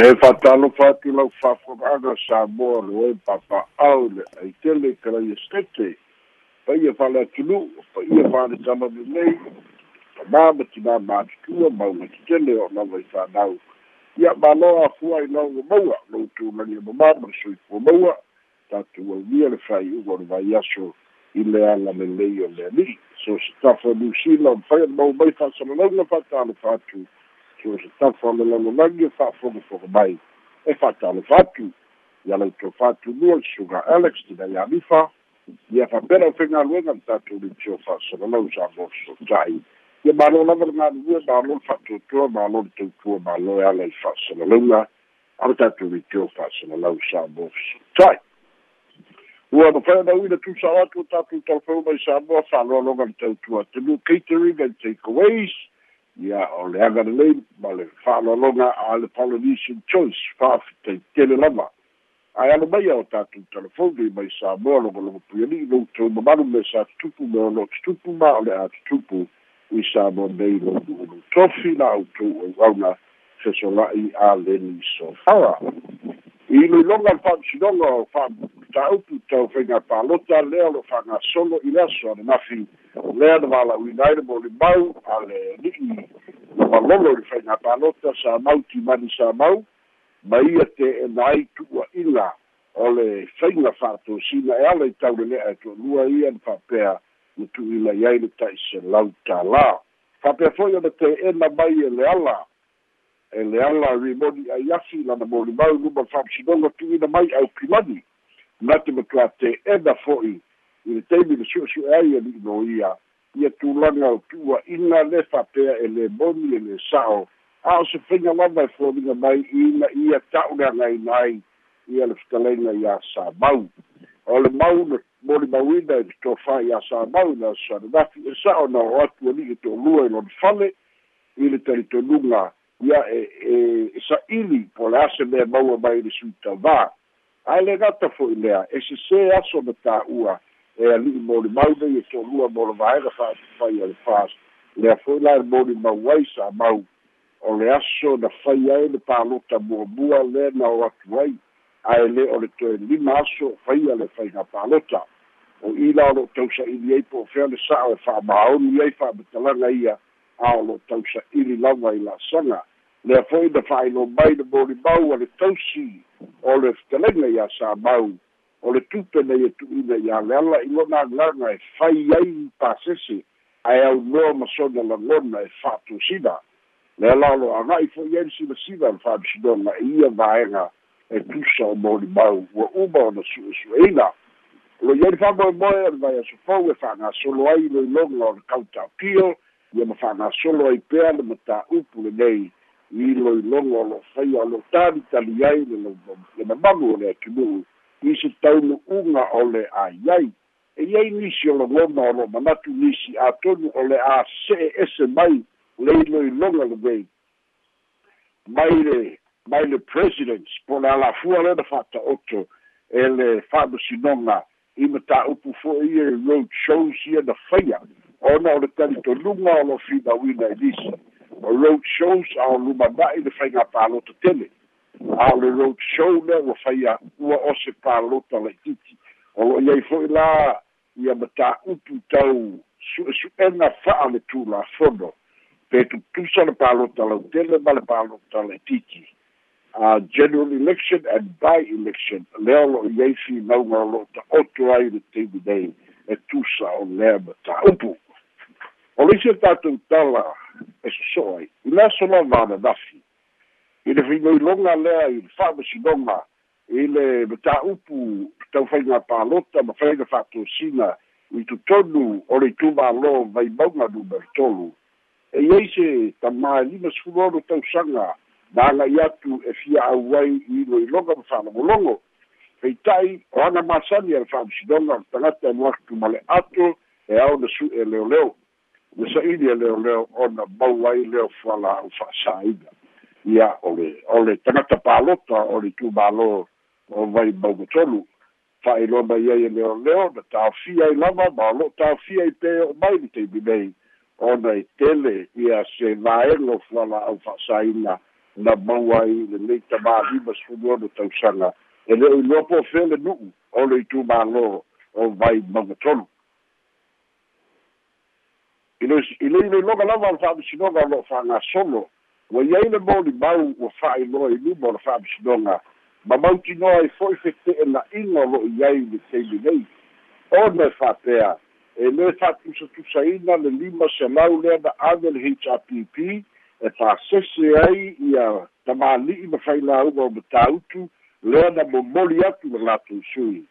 e faatalofa atu lau fa'afoga'aga sa moa loe papa'au le aitele kalaia stete. Paia fale atunu'u paia fale talalelei tamā ma tinā matutua mauga tetele o lava i fanau ia māloa afua i lauga maua lou tulagia mamā ma le soifua maua tatou aunia le fai'uga o le vaiaso i le ala lelei o le ali'i so se tafa niusila o le mau mai fa'asalalauga fa'atalofa atu so se tafa o le lalolagi e e fa'atalofa atu ia lau tofatunua le suga alex tina ia alifa ia fa'apena o faigaluega le tatou litio fa'asalalau sa mososota'i ia malo lava le galulue malo le fa'atuatua malo le taupua malo e ala i fa'asalalauga a le tatou litio fa'asalalau sa mososota'i ua ma fai anau ina tusao atu o tatou talafau mai samoa fa'aloaloga le tautua tanu catering and takeaways ia o le aga lelei ma le fa'aloaloga a le polynesian choice fa'afitaitele lava ae alo maia o tatou telefoni mai samoa logologo puiali'i loutou mamalu me sa tutupu me o tutupu ma o le a tutupu i samoa nei lou ulu tofi la outou auauna fesola'i a leni sofara i loiloga le fa'amisinoga o fa ta'upu tau faiga palota lea lo fa'agasolo i le aso a le nafi lea na valauina ai le molimau a le li'i na malolo i le faiga palota sa mau timani sa mau ma ia te ena ai tu'ua'iga o le faiga fa'atosina e ala i taulele'a e to'alua ia na fa'apea na tu'uila i ai le ta'iselau tālā fa'apea fo'i ona te ena mai e le ala e le ala rimoni ai afi lana molimau luma fa'amasinoga tu'uina mai au kilani matuā te ena fo'i i le taimi le su'esu'e ai e li'ino ia. Ia tulaga o tu'uaʻiga le fa'apea e lē moni e lē sa'o. A o se faiga lava e foliga mai ina ia ta'u le againa ai ia le fetalaiga iā samau o le mau le molimauina e le tofā iā samau na sananafi e sa'o na o atu ali'i to'olua i lona fale i le talitonuga ia e e e sa'ili po le ase mea maua mai le suitavā ae le gata fo'i lea e sesē aso na tā'ua e ali'i molimau nei e to'alua mo le vaega fa'atufai a le fas lea fo'i la e molimau ai sa mau o le aso na fai ai le palota muamua le na o atu ai. Ae lē o le toe lima aso faia le faiga palota o i la o lo'o tausa'ili ai po o le sa'o e fa'amaonu ai fa'amatalaga ia a o lo'o tausa'ili lava i la'asaga lea fo'i na fa'ailo mai le molimau a le tausi o le fetalega iā sa mau o le tupe nei e tu'uina iā le ala i lona agalaga e fai ai pasese ae aunoa ma sona lagona e fa'atusina le ala lo aga'i fo'i ai le silasila le fa'amisinoga e ia vaega e tusa o molimau ua uma ona su'esu'eina lo iai le fa'amoemoe o le vai asofou e fa'agasolo ai loiloga o le kautaopio ia ma fa'agasolo ai pea le matā'upu lenei i loiloga o lo'o faia o lo'o talitali ai le le mamalu o le atunu'u i se taunu'uga o le aiai e iai nisi o logona o lo'o manatu nisi atonu o le a se'e ese mai lei loiloga lenei mai le mai le presidents po le alafua le na fa'ata'oto e le fa'amasinoga i mataupu fo'i e road shows ia na faia ona o le talitonuga o lo finauina e lisi o road shows a o lumana'i le faiga palota tele. A o le road show lea ua faia ua ose palota laʻitiiti o lo'o iai fo'i la ia mataupu tau su'esu'ena fa'a le tulafono pe tutusa le palota lautele ma le palota laʻitiiti uh, general election and by election lea lo'o iai finauga o lo'o ta'oto ai le taimi e tusa o lea mataupu o le isi tatou tala e soso'o ai i le aso lava ananafi i le failoiloga lea i le fa'amasinoga i le mataupu taufaiga palota ma faiga fa'atosina i totonu o le itumālō vaimauga numero tolu. E iai se tamā lima tausaga na agai atu e fia'au ai i loiloga ma fa'alogologo feita'i o ana masani a le fa'amasinoga tagata e moatu ma le ato e ao na su'e leoleo na sa'ili e leoleo ona mau ai leo fuala'au fa'asāina ia o le le tagata palota o le tumālō o vai maugotolu fa'ailoa mai ai e leoleo na taofia ai lava ma o lo'o taofia i pe o mai le taimi nei ona e tele ia se vaega o fuala'au fa'asāina na mau ai lelei tamālima tausaga e le o iloa po fele nu'u o le itumālō i le i le iloiloga lava le fa'amisinoga o lo'o fa'agasolo ua iai le molimau ua fa'ailoa i luma o le fa'amisinoga ma mautinoa ai fo'i fete'e na'iga o lo'o iai le taimi nei ona e fa'apea e lē fa'atusatusaina le lima selau lea na ave le hrpp e fa'asese ai ia tamāli'i ma failauga o matautu lea na momoli atu le latou sui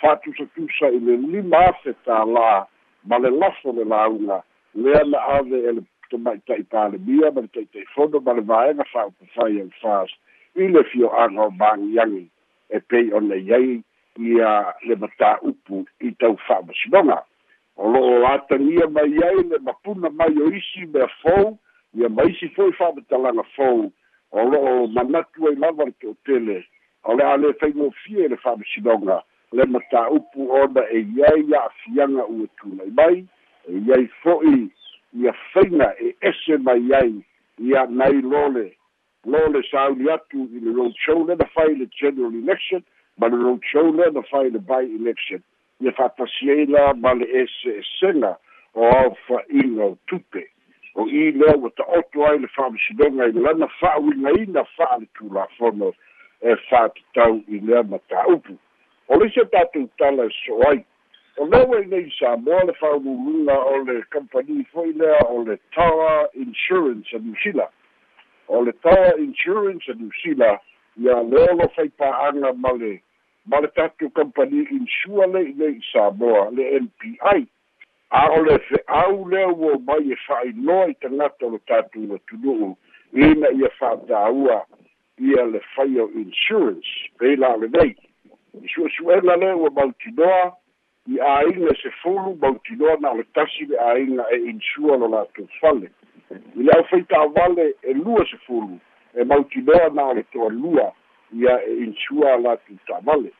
fa'atusatusa i le lima afe tālā ma le lafo le lauga lea na ave e le tamaita'i palemia ma le ta'ita'ifono ma le vaega fa'aupufai ai fas i le fio'aga o magiagi e pei ona iai ia le matāupu i tau fa'amasinoga o lo'o atagia mai ai le mapuna mai o isi mea fou ia ma isi foi fa'amatalaga fou. O lo'o manatu ai lava le to'otele o le a le faigofie le fa'amasinoga le matāupu ona e iai a'afiaga ua tunai mai e iai fo'i ia faiga e ese mai ai ia nai lole. Lole sauli atu i le road show lena fai le general election ma le road show lena fai le by election. Ia fa'atasi ai la ma le ese esega o ao fa'iga o tupe. O i lea ua ta'oto ai le fa'amasinoga i lana fa'auigaina fa'a le tulafono e fa'atatau i lea matāupu o le isi tatou tala e so ai o leua i nei samoa le fa'aululuga o le company fo'i lea o le tower insurance a new zealand o le tower insurance a new zealand ia lea lo faipa'aga ma le ma le tatou company insua le'i nei samoa le npi a o le fe'au lea ua mai e fa'ailoa i tagata o le tatou atunu'u ina ia fa'atāua ia le faia o insurance. Pei la lenei i su'esu'ega lea ua mautinoa i āiga sefulu mautinoa na o le tasi le āiga e insua lo latou fale i le ʻaufai ta'avale e lua sefulu e mautinoa na o le to'alua ia e insua latou ta'avale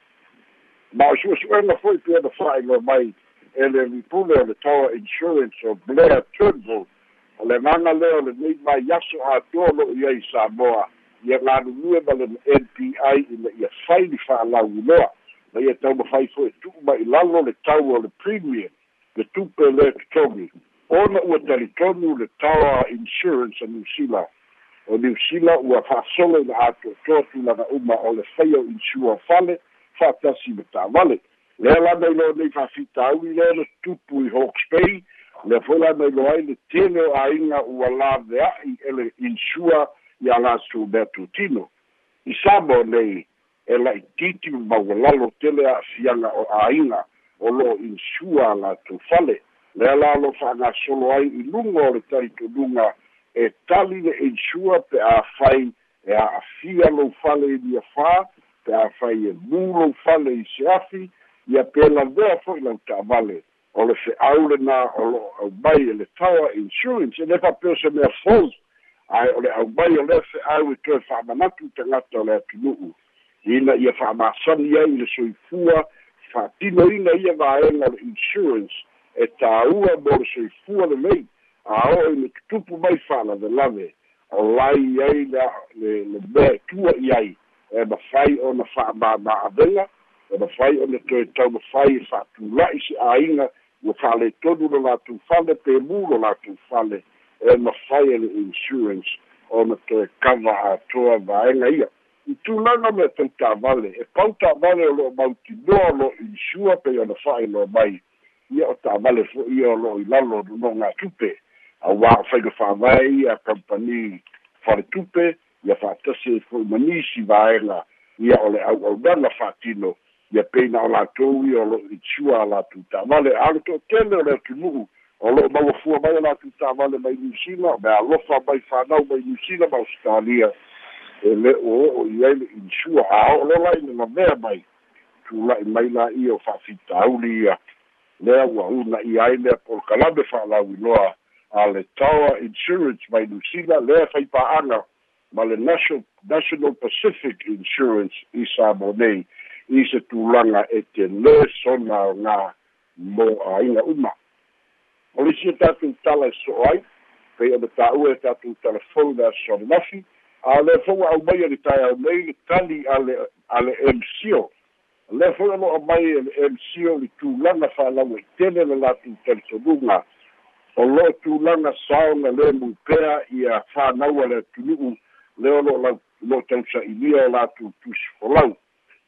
ma o su'esu'ega fo'i pe ona fa'ailoa mai e le ripule o le tower insurance o blair turnbull o le gaga lea o lenei mai aso atoa lo'o iai samoa ia galulue ma le npi i le ia fai li fa'alauiloa ma ia taumafai fo'i lalo le tau o le premium le tupe le totogi ona ua talitonu le tawa insurance a new zealand. O new zealand ua fa'asolo i le atoatoa tulaga uma o le faia o insua fale fa'atasi le tāvale lea lana i loa nei fa'afitauli lea le tupu i hawks bay lea foi lana i loa ai le tele o āiga ua lavea'i e le insua ia latou mea tutino i samo nei e la'ititi maualalo tele a'afiaga o āiga o lo'o insua latou fale lea la lo fa'agasolo ai i luga o le talitonuga e tali le insua pe afai e a'afia lou fale i lia fā pe afai e mū lou fale i se afi ia pe lavea fo'i lau ta'avale o le fe'au lenā o lo'o aumai e le tawa insurance e le fa'apeo se mea fou ae o le aumai o le fe'au e toe fa'amanatu tagata o le atunu'u ina ia fa'amasani ai le soifua. Fa'atinoina ia vaega o le insurance. E tāua mo le soifua lelei a o i le tutupu mai fa'alavelave o lai ai le le mea tua i ai e mafai ona fa'amāma'avega e mafai ona toe tau mafai e fa'atula'i se āiga ua fa'aletonu lo latou fale pemu lo latou fale e mafai e le insurance ona toe kava atoa vaega ia i tulaga me tau tāvale e pau tāvale o lo'o mautinoa o lo'o insua pei ona fa'ailoa mai. Ia o tāvale fo'i ia o lo'o i lalo nonoga tupe. Auā o faiga fāvae ia kampani fale tupe ia fa'atasi fo'i manisi vaega ia o le au'aunaga fa'atino ia peina o latou ia o lo'o insua a latou tāvale a le to'atele o le atunu'u o lo'o mauafua mai o latou tāvale mai niusila me alofa mai fanau mai niusila ma australia e le o o i ai le insua a o lo lai le mavea mai. Tula'i mai la ia o fa'afitauli ia lea ua una i ai lea polokalame fa'alauiloa a le tower insurance mai nusila lea faipa'aga ma le national national pacific insurance i sa mo nei i se tulaga e te lē sona o ngā mo āiga uma. O le sia tatou tala e so'o ai pei ona tā'ua e tatou telefona sononafi a le fo'u au mai le tae au nei le tali a le a le emsio le fo'u lo'a mai e le emsio le tulaga fa'alau i tele le latou talitonuga o lo'o tulaga saoga le mupea ia fānaua le atunu'u le o lo'o lo tausa'ilia o latou tusi folau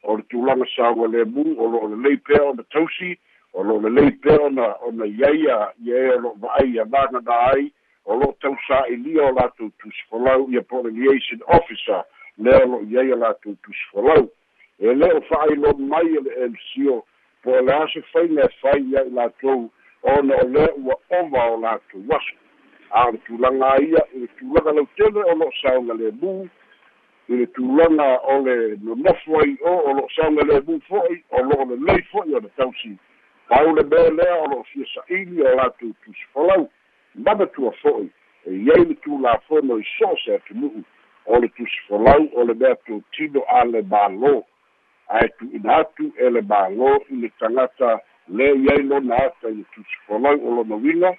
o le tulaga saoga lemu o lo'o lelei pea ona tausi o lo'o lelei pea ona ona iaia ia e o lo'o va'ai anagana ai o lo'o tausā'ilia o latou tusifolau ia poliliation officer lea o lo'o iai o latou tusifolau e lē o fa'ailonu mai e le mco po o le aso faiga e fai ia i latou ona o lea ua ova o latou aso a le tulaga ia i le tulaga lautele o lo'o sauga lemu i le tulaga o le nonofo ai o o lo'o sauga lemu fo'i o lo'o lelei fo'i o le tausi. Pau le mea lea o lo'o fia sa'ili o latou tusifolau manatua fo'i e iai le tulafono i so se atunu'u o le tusifolau o le mea tutino a le mālō. Ae tu'ina atu e le mālō i le tagata le iai lona ata i le tusifolau o lona uiga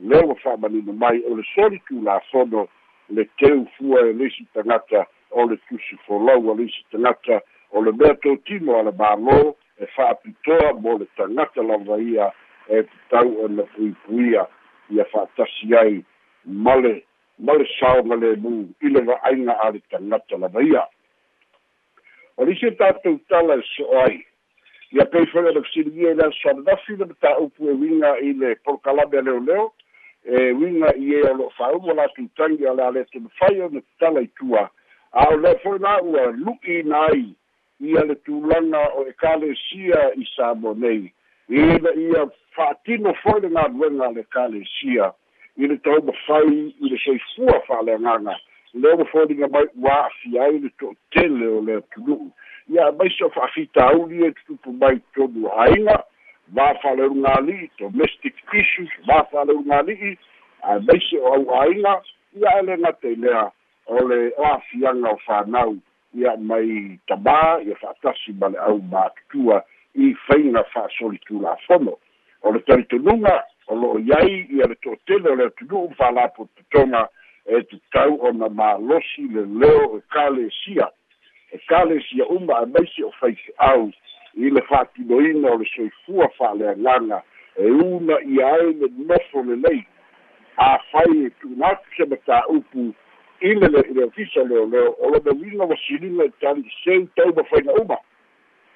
lea ua fa'amanino mai o le soli tulafono le teu fua e leisi tagata o le tusifolau a leisi tagata o le mea totino a le mālō e fa'apitoa mo le tagata lava ia e tatau ona puipuia ia fa'atasi ai male male saoga lemu i le va'aiga a le tagata lava ia o le isi tatou tala e so'o ai ia pei foi ona fesiligia i le asoananafi le mataupu e uiga i le polokalame a leoleo e uiga i e o lo'o fa'aumu o latou tagi a le a le tomafai ona tala i tua. A o lea foi la ua lu'ina ai ia le tulaga o ekalesia i samo nei ina ia fa'atino foi le galuega le ekalesia i le tau mafai i le soifua fa'aleagaga lea ua foliga mai ua a'afi ai le to'otele o le atunu'u ia maisi o fa'afitauli e tutupu mai tonu aiga vafa'aleugaali'i domestic issues vafa'aleugaali'i ae maisi o au'aiga ia e le gata i lea o le o a'afiaga o fanau ia mai tamā ia fa'atasi ma le au matutua i faiga fa'asoli tulafono o le talitonuga o lo'o iai ia le to'atele o le atunu'u falapo totoga e tatau ona malosi le leo e kalesia e kalesia uma e maisi o faife'au i le fa'atinoina o le soifua fa'aleagaga e una ia ai le nofo lelei afai e tu'unatu se matā'upu i le i le ofisa leoleo o lona uiga wasiliga i tali seu tau mafaiga uma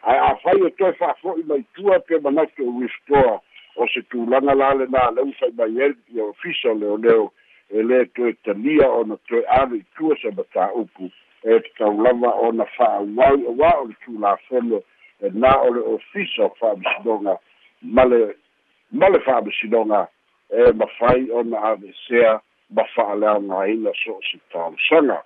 ae afai e toe fa'afo'i maitua pe manatu o withdraw o se tulaga la lenā leu fai mai ai ia ofisa leoleo e lē toe talia ona toe ave i tua se matā'upu e tatau lava ona fa'auau auā o le tulafono e na o le ofisa o fa'amasinoga ma le ma le fa'amasinoga e mafai ona avesea ma fa'aleaogāina so o se talosaga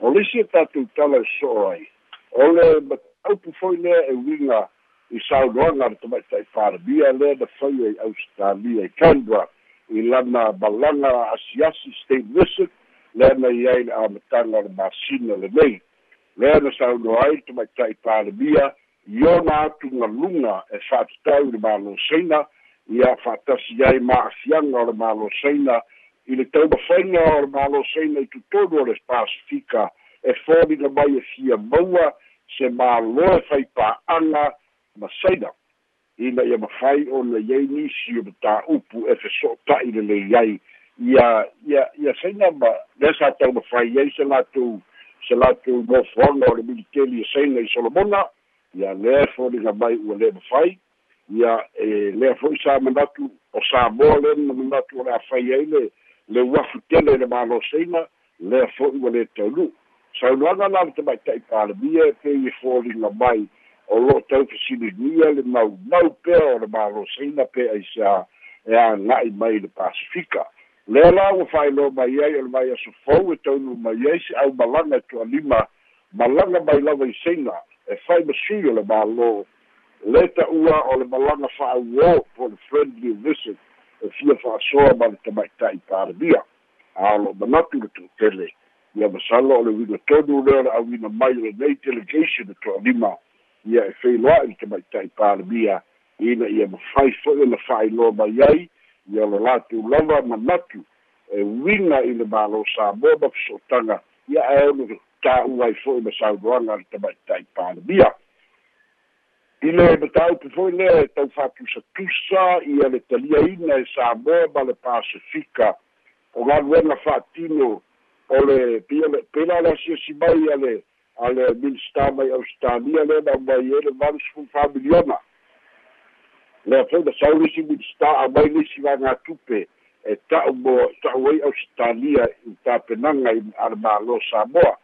o lisi e tatou tala e so'o ai o le mataupu foi lea e uiga i saunoaga le tamaita'i palemia lea na fai ai ausitalia i canbra i lana malaga asiasi state visit lea na i ai le amataga le masina lenei lea na saunoa ai tamaita'i palemia i ona atu galuga e fa'atatau i le malosaina ia fa'atasi ai ma'afiaga o le malosaina i le taumafaiga o le malosaina i tutonu o le pasifika e foliga mai e fia maua se mālo e fai pa'aga ma saina. Ina ia mafai ona iai nisi o mataupu e feso'ota'i lelei ai. Ia ia ia saina ma lea sa tau mafai ai se latou se latou mofoaga o le militeli e saina i solomona. Ia lea foliga mai ua lē mafai ia e lea fo'i sa manatu o samoa le na manatu o le afai ai le le uafu tele le maloseina lea fo'i ua lē taunu'u saunoaga la le tamaita'i palemia e pei foliga mai o lo'o tau fesiligia le maumau pea o le maloseina pea i sa e aga'i mai le pasifika. Lea la ua fa'ailoa mai ai o le mai aso fou e taunu mai ai se au malaga e tu'alima malaga mai lava i seiga e fai masui o le mālō le ta'ua o le malaga fa'auō po le friendly visit e fia fa'asoa ma le tamaita'i palemia a lo'o manatu le tu'utele ia masala o le uiga tonu lea le auina mai o lenei delegation e to'alima ia e feiloa'i le tamaita'i palemia ina ia mafai fo'i ona fa'ailoa mai ai ia le latou lava manatu e uiga i le malo samoa ma feso'otaga ia e ono tā'ua ai fo'i ma saunoaga le tamaita'i palemia i le mataupu fo'i lea e tau fa'atusatusa ia le taliaina e samoa ma le pasifika. O galuega fa'atino o le pia le pela le asiasi mai a le a le minista mai australia le na mai e le valu sefulu familiona lea foi na saulisi minista a mai lisi vagatupe e ta'u mo ta'u ai australia i tapenaga i a le malo samoa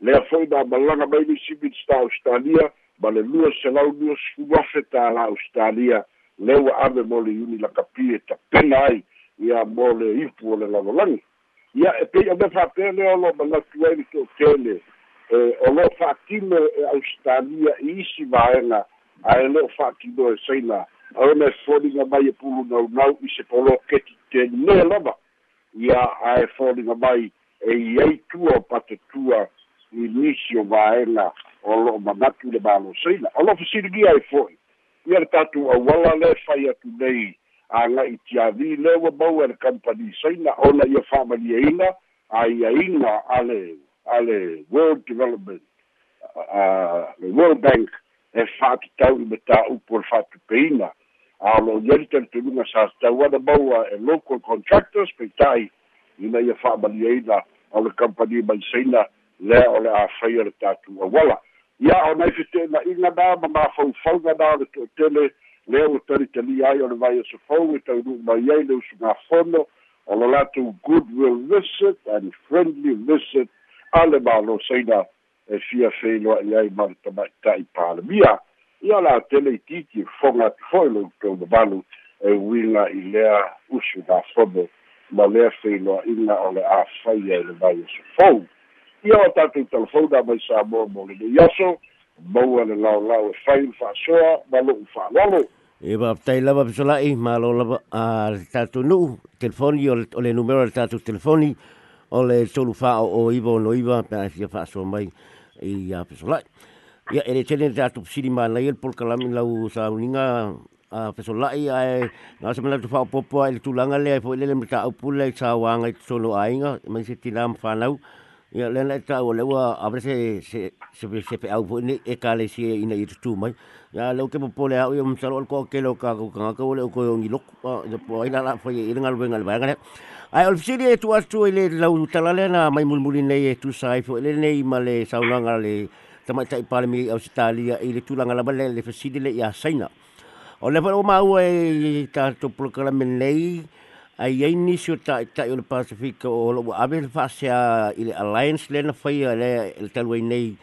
lea foi na malaga mai lisi minista australia ma le lua selau lua sefulu afe tāla australia le ua ave mo le iuni lakapi e tapena ai ia mo le ipu o le lalolagi ia e pei o me fa'apea lea o lo manatu ai le to'otele e o lo fa'atino e australia i isi vaega ae le o fa'atino e saina. Aona e foliga mai e pulu naunau i se polo keti tenē lava. Ia ae foliga mai e iai tua o patatua i nisi o vaega o lo'o manatu le malosaina o lo fasiligia ai fo'i ia le tatou auala le fai atu nei aga'i tiavi le ua mau e le company saina ona ia fa'amaliaina aiaina a le a le world development le world bank e fa'atatau i mataupu o le fa'atupeina a lo ia talitunuga sa tatau ana maua e local contractors peita'i ina ia fa'amaliaina o le company mai saina lea o le āfaia le tatou auala ia o nai fetena'iga na ma mafaufauga na o le to'atele lea ua talitali ai o le vai asofou e taunu'u mai ai le usugafono o lo latou goodwill visit and friendly visit a le malosaina e fia feiloa'i ai ma le tama'ita'i palemia ia la tele ititi foga atu fo'i loutou mamalu e uiga i lea usugafono ma lea feiloa'iga o le āfaia i le vai asofou ia o tatou telefona mai sa mo mo aso maua le laolao e fai le fa'asoa ma lo'u fa'alolo e va tai lava pesola'i ma lo lava a le tatou nu'u telefoni o le numero le tatou telefoni o le tolu fa'o o iva o no iva pe a fa'asoa mai i a ia e le tele tatou pisili manai le polkalami lau sauninga a pesola'i ae nga se mana tu fa'o popo ai le tulaga lea foi lele mata au pula i ainga mai se tina mfanau ia le na ta o le wa a se se se se pe au ni e ka le ina i tu mai. Ya lo ke po le au im salo ko ke lo ka ko ka ko le ko ngi lo ya po ina la fo i ngal venga le venga ai ol fisi tu atu le lau tala le na mai mulmuli nei e tu sai fo le nei ma le saunanga le tama tai pale mi Australia i le tulanga la le le fisi le ya saina. O le fa o ma u e ta to program nei ai ai ni sio ta ta o le Pacific o lo ave fa sia ile alliance le na fai le el talway nei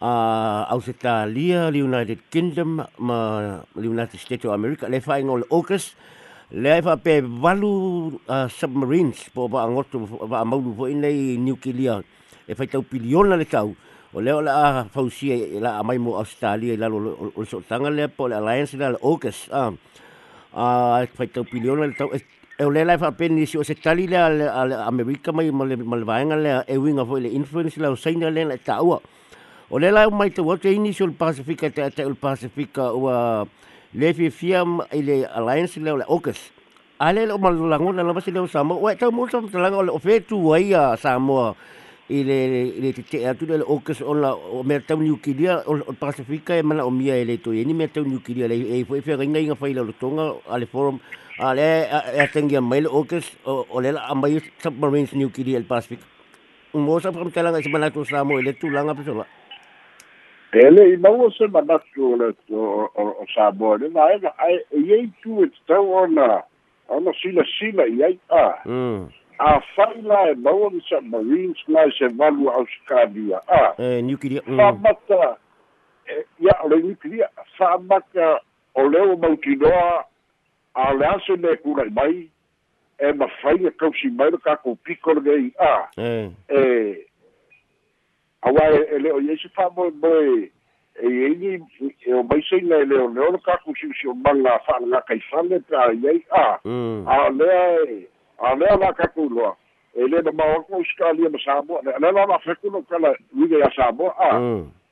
a Australia, le United Kingdom, ma le United States of America, le fai ngol August, le fa pe valu uh, submarines po ba ngoto ba maulu fo nei nuclear e fai tau piliona le tau o le ola fausia la mai mo Australia la lo o so tanga le po le alliance le August a a fai tau piliona le tau e o le lai fa peni si o se tali le a Amerika mai ma le ma le vaenga le e winga fo le influence le o saina le le taua. O le lai mai te wate ini si o le Pacifica te te o le Pacifica o le fi i le alliance le o le AUKUS. A le o malango na lama si le o Samoa o e tau mo sa o le o fetu wai a Samoa i le le te te atu le o la o me tau New Guinea o le Pacifica e mana o mia e le to e ni me tau New Guinea le e foi fia inga inga fai le tonga a le forum a le e tengia mai le AUKUS o le la amai submarines New Guinea el Pacific un mo sa pram talanga se mana to Samoa le tu langa pesola ele i mau se manatu o le o o le na ega ai e tu e tau ona ona sila sila i ai a fai la e mau ni sa marines na se valu Australia. A e nuclear fa mata ia o le nuclear fa mata o le o mautinoa a le ase le kura mai e ma fai e kausi mai le kako piko le i a e. e leo i eisi wha moe moe e eini e o mai sei nei leo leo le kaku si si o manga wha nga kai whane pe a iei a lea e a lea la kaku loa e le na ko iskalia ma Samoa le le la feku no kala wige ya Samoa a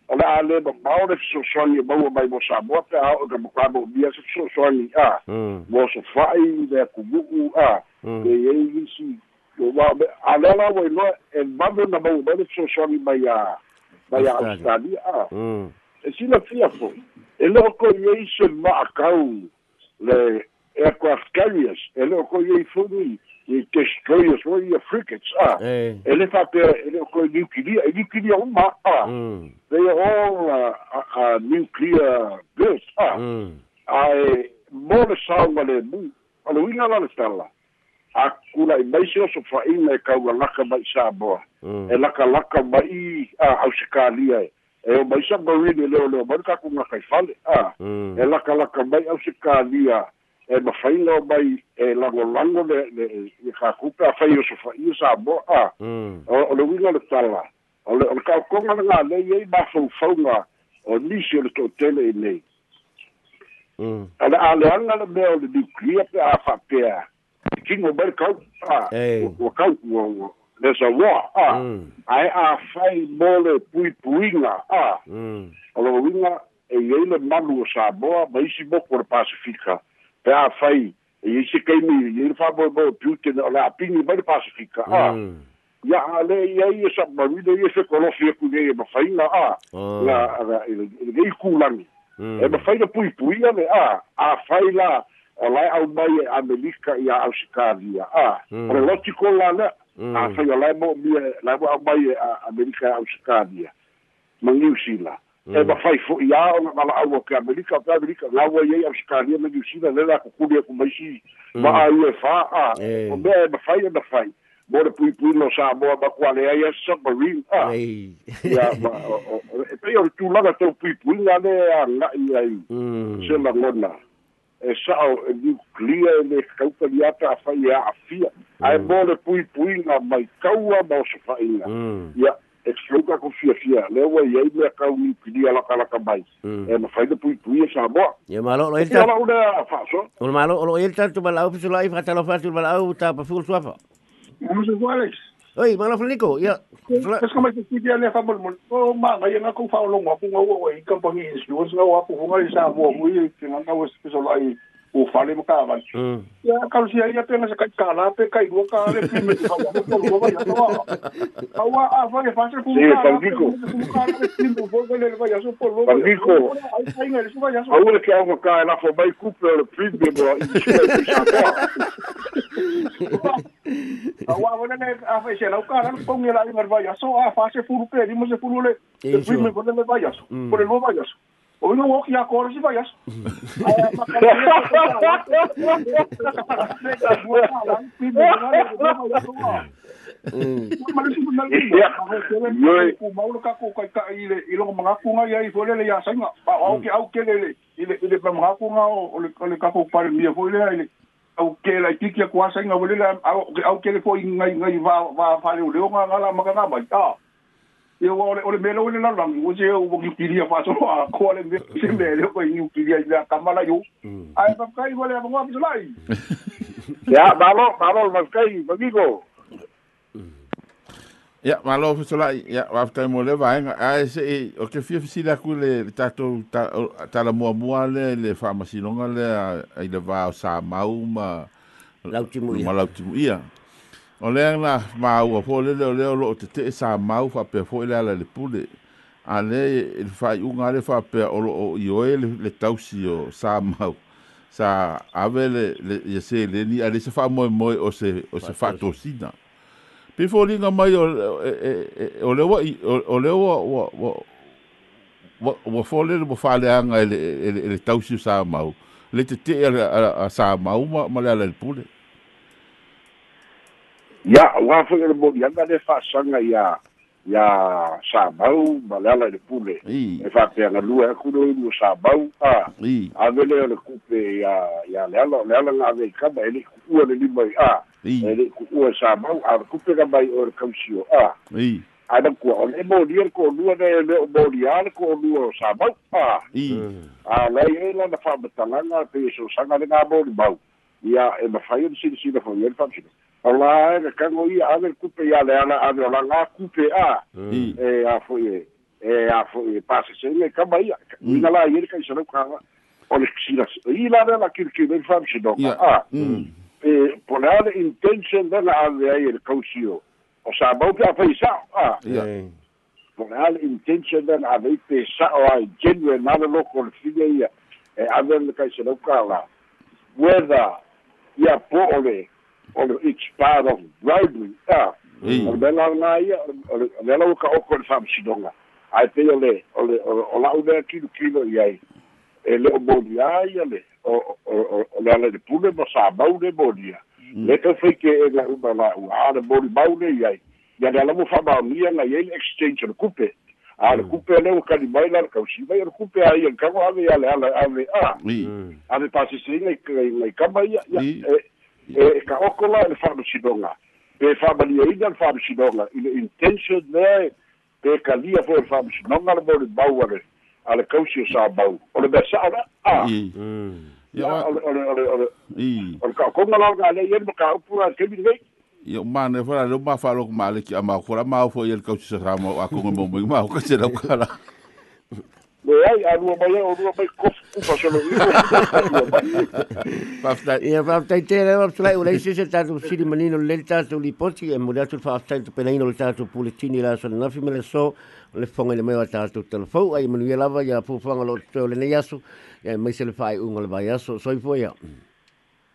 o le a le ma mawa le so soani maua mai mo Samoa pe a o bia se so soani a mo so fai le kugu a e eini si wa alela wa no e manu na mau mai so ni mai a mai a Australia a e sila fia fo e lo ko ye se ma akau le aircraft carriers e lo ko ye funu i destroyers o i frigates a. E. Le fa pe e le ko nuclear e o ma a. They are all uh, nuclear built a ai mo le sa le mu ala winga la le stalla a kula i mai seo sofaʻiga e kaualaka mai samoa e lakalaka mai a ausikalia e. E o mai samarine leo leo mai kakuga kai fale a. E lakalaka mai ausikalia e mafaiga o mai e lagolago le le e kakupe afai o sofaʻia samoa a o le uiga le tala o le o le kaukoga le galei ai mafaufauga o nisi o le toʻatele i nei a le aleaga le mea o le nuclear pe a faapea kingo ber kau a o kau o there's a war a ai a fai mole pui puinga a o lo winga e ele manu o Samoa ma isi mo por Pasifika pe a fai e isi kai mi e fa bo bo Putin o la pingi ber Pasifika a ya ale ia ia sa marina ia se kolofi ku ne ma fai na a la e e kulangi e ma fai na pui puinga le a a fai la o lai au mai e Amerika i a Ausikalia. Ah, mm. o loti ko la le, mm. a whai o lai mo mi e, lai mo au mai e Amerika i Ausikalia. Ma New Zealand. Mm. E ma whai fo i a o na mala au o ke Amerika, o ke Amerika, ngā wa i Ausikalia ma New Zealand, le la kukuri e kumaisi, ma a i e wha, ah, o mea e ma whai e ma whai. Mo le pui pui no sa moa ma kua lea ia submarine, ah. Ia, ma, e pei o tūlanga tau pui pui ngā le a ngai ai, se la ngona. e sa'o e nuclia e le kaupali ata a fai a afia. Ae mo le pui puiga mai kaua ma o sofa'iga ia e flauka ko fia fia le wa ye me ka ni pidi ala kala ka mai e ma fai de pui pui sa mo ye malo lo elta ala una fa so o malo lo elta tu bala ofisu lai fa talo fa tu bala au ta pa ful suafa Vamos a Alex. Oi, malo flico, ya. Es como que si ya le fa mol mol. O ma ga nga ko fa lo ngo ko ngo wo i company insurance nga wa ko nga sa mo mo i nga nga wo so lai o fale mo ka van. Ya ka si ya pe nga sa ka kala pe kai do ka le pe me ka wa ko lo wa ya no. Awa a fa le fa se ku ka. Pandico. Aure que algo ka na fo bai couple le prime mo Awa wala na a fa se la ka na ko ngi la ngar va ya so a fa se furu pe di mo se furu le. Le prime ko le va ya so. Por el va ya so. O no wo ya ko si va ya so. Mau ka ko ka ile ilo mga kunga ya i fole le ya sanga. Pa au ke au ke le ile ile pa mga kunga o le ka ko pa mi fole ile au ke la tiki ko sanga wole la au au ke le fo ngai ngai va va fa le le nga ngala maka nga ba ta. Yo ole ole melo ole la lang wo je wo ki kiria fa so a ko le me se me le ko ni kiria ya kamala yo. Ai pa kai wole ba ngwa bisulai. Ya, malo, malo, mas kai, magigo. Ya, malo fisola ya wa tai mo le vai a se o ke fia fisila ku le tato ta la mo mo le le pharmacy longa le ai le va sa mau ma Lautimu ia. ma lautimu ia o le na ma o fo le le le lo te te sa mau fa pe fo le ala le pule a le il fa un ale fa pe o lo io le le tausi o sa mau sa ave le le se le ni ale se fa mo mo o se o se fa tosina Pe fo linga mai o o le wa o le wa wa wa wa fo le mo fa le anga ele ele tausi sa mau le te te a sa mau ma ma le le pule Ya, wa fo le mo ya le fa sanga ya ya sa mau ma le le pule. E fa pe na lua ku no no sa mau a. A vele le kupe ya ya le ala le ala nga ve ka ba ele ku le lima a. ele ku ua sa mau a ku pega mai o kausio a. I ana ku o le mo dia ko lua ne le o mo dia ko lua sa mau a. I a la e la na fa batalanga pe so sanga le nga mo mau. Ia e ma fai ni sini sini fo ye fa sini ala e ka ngo ia ave ku pe ya le ana ave la nga ku pe a e a fo ye e a fo ye pasa se le ka mai ina la ye ka isa ka o le sina i la le fa sini a. E po le ale intention la ave ai le kausio. O sa pe a a. Ia. po le ale intention la ave pe sa o ai genuine na le loko le fige ia e ave le kai se lo kala whether ia po ole ole it's part of bribery ah Ei. o le la na ia o le le la ka o ko le fam sidonga ai pe ole ole o la u le kilo kilo ia e le o bodia ia le o le ala de pule ma sa bau de bodia le ka fe ke e la u la u a le bodi bau le ia ia le ala mo fa ba mia na ia exchange le kupe a le kupe le o ka di mai la ka si vai le kupe ai ka wa ave ala ala ave a i ave pasi se ngai ngai ka mai ia ia I- e e ka okola le fa pe fa ba li ida le fa sidonga ile intention there pe ka lia fo le fa sidonga le bodi bau ale ale kausi sa bau. O le besa ala a. I Mm. Ya, ia ole ole ole ole i ole ka konga la ga le yen ka upura ke bi ngai ia ma ne fa le ma fa lo ma le ki ama ko ma fo ia ka sa sa ma a ko mo mo ma ko se la. kala le ai a ru mai o ru mai ko ku fa solo pa fa Ia fa tai te le wa tsai ule se se tatu siri manino le tatu li poti e mo le atu fa tai tu penaino le tatu puletini la so na fi me le so le fonga le mai wa tatu telefo ai manu ia lava ia fu fonga lo te le ne yasu ia mai se le fai unga le vai yaso soi foi ia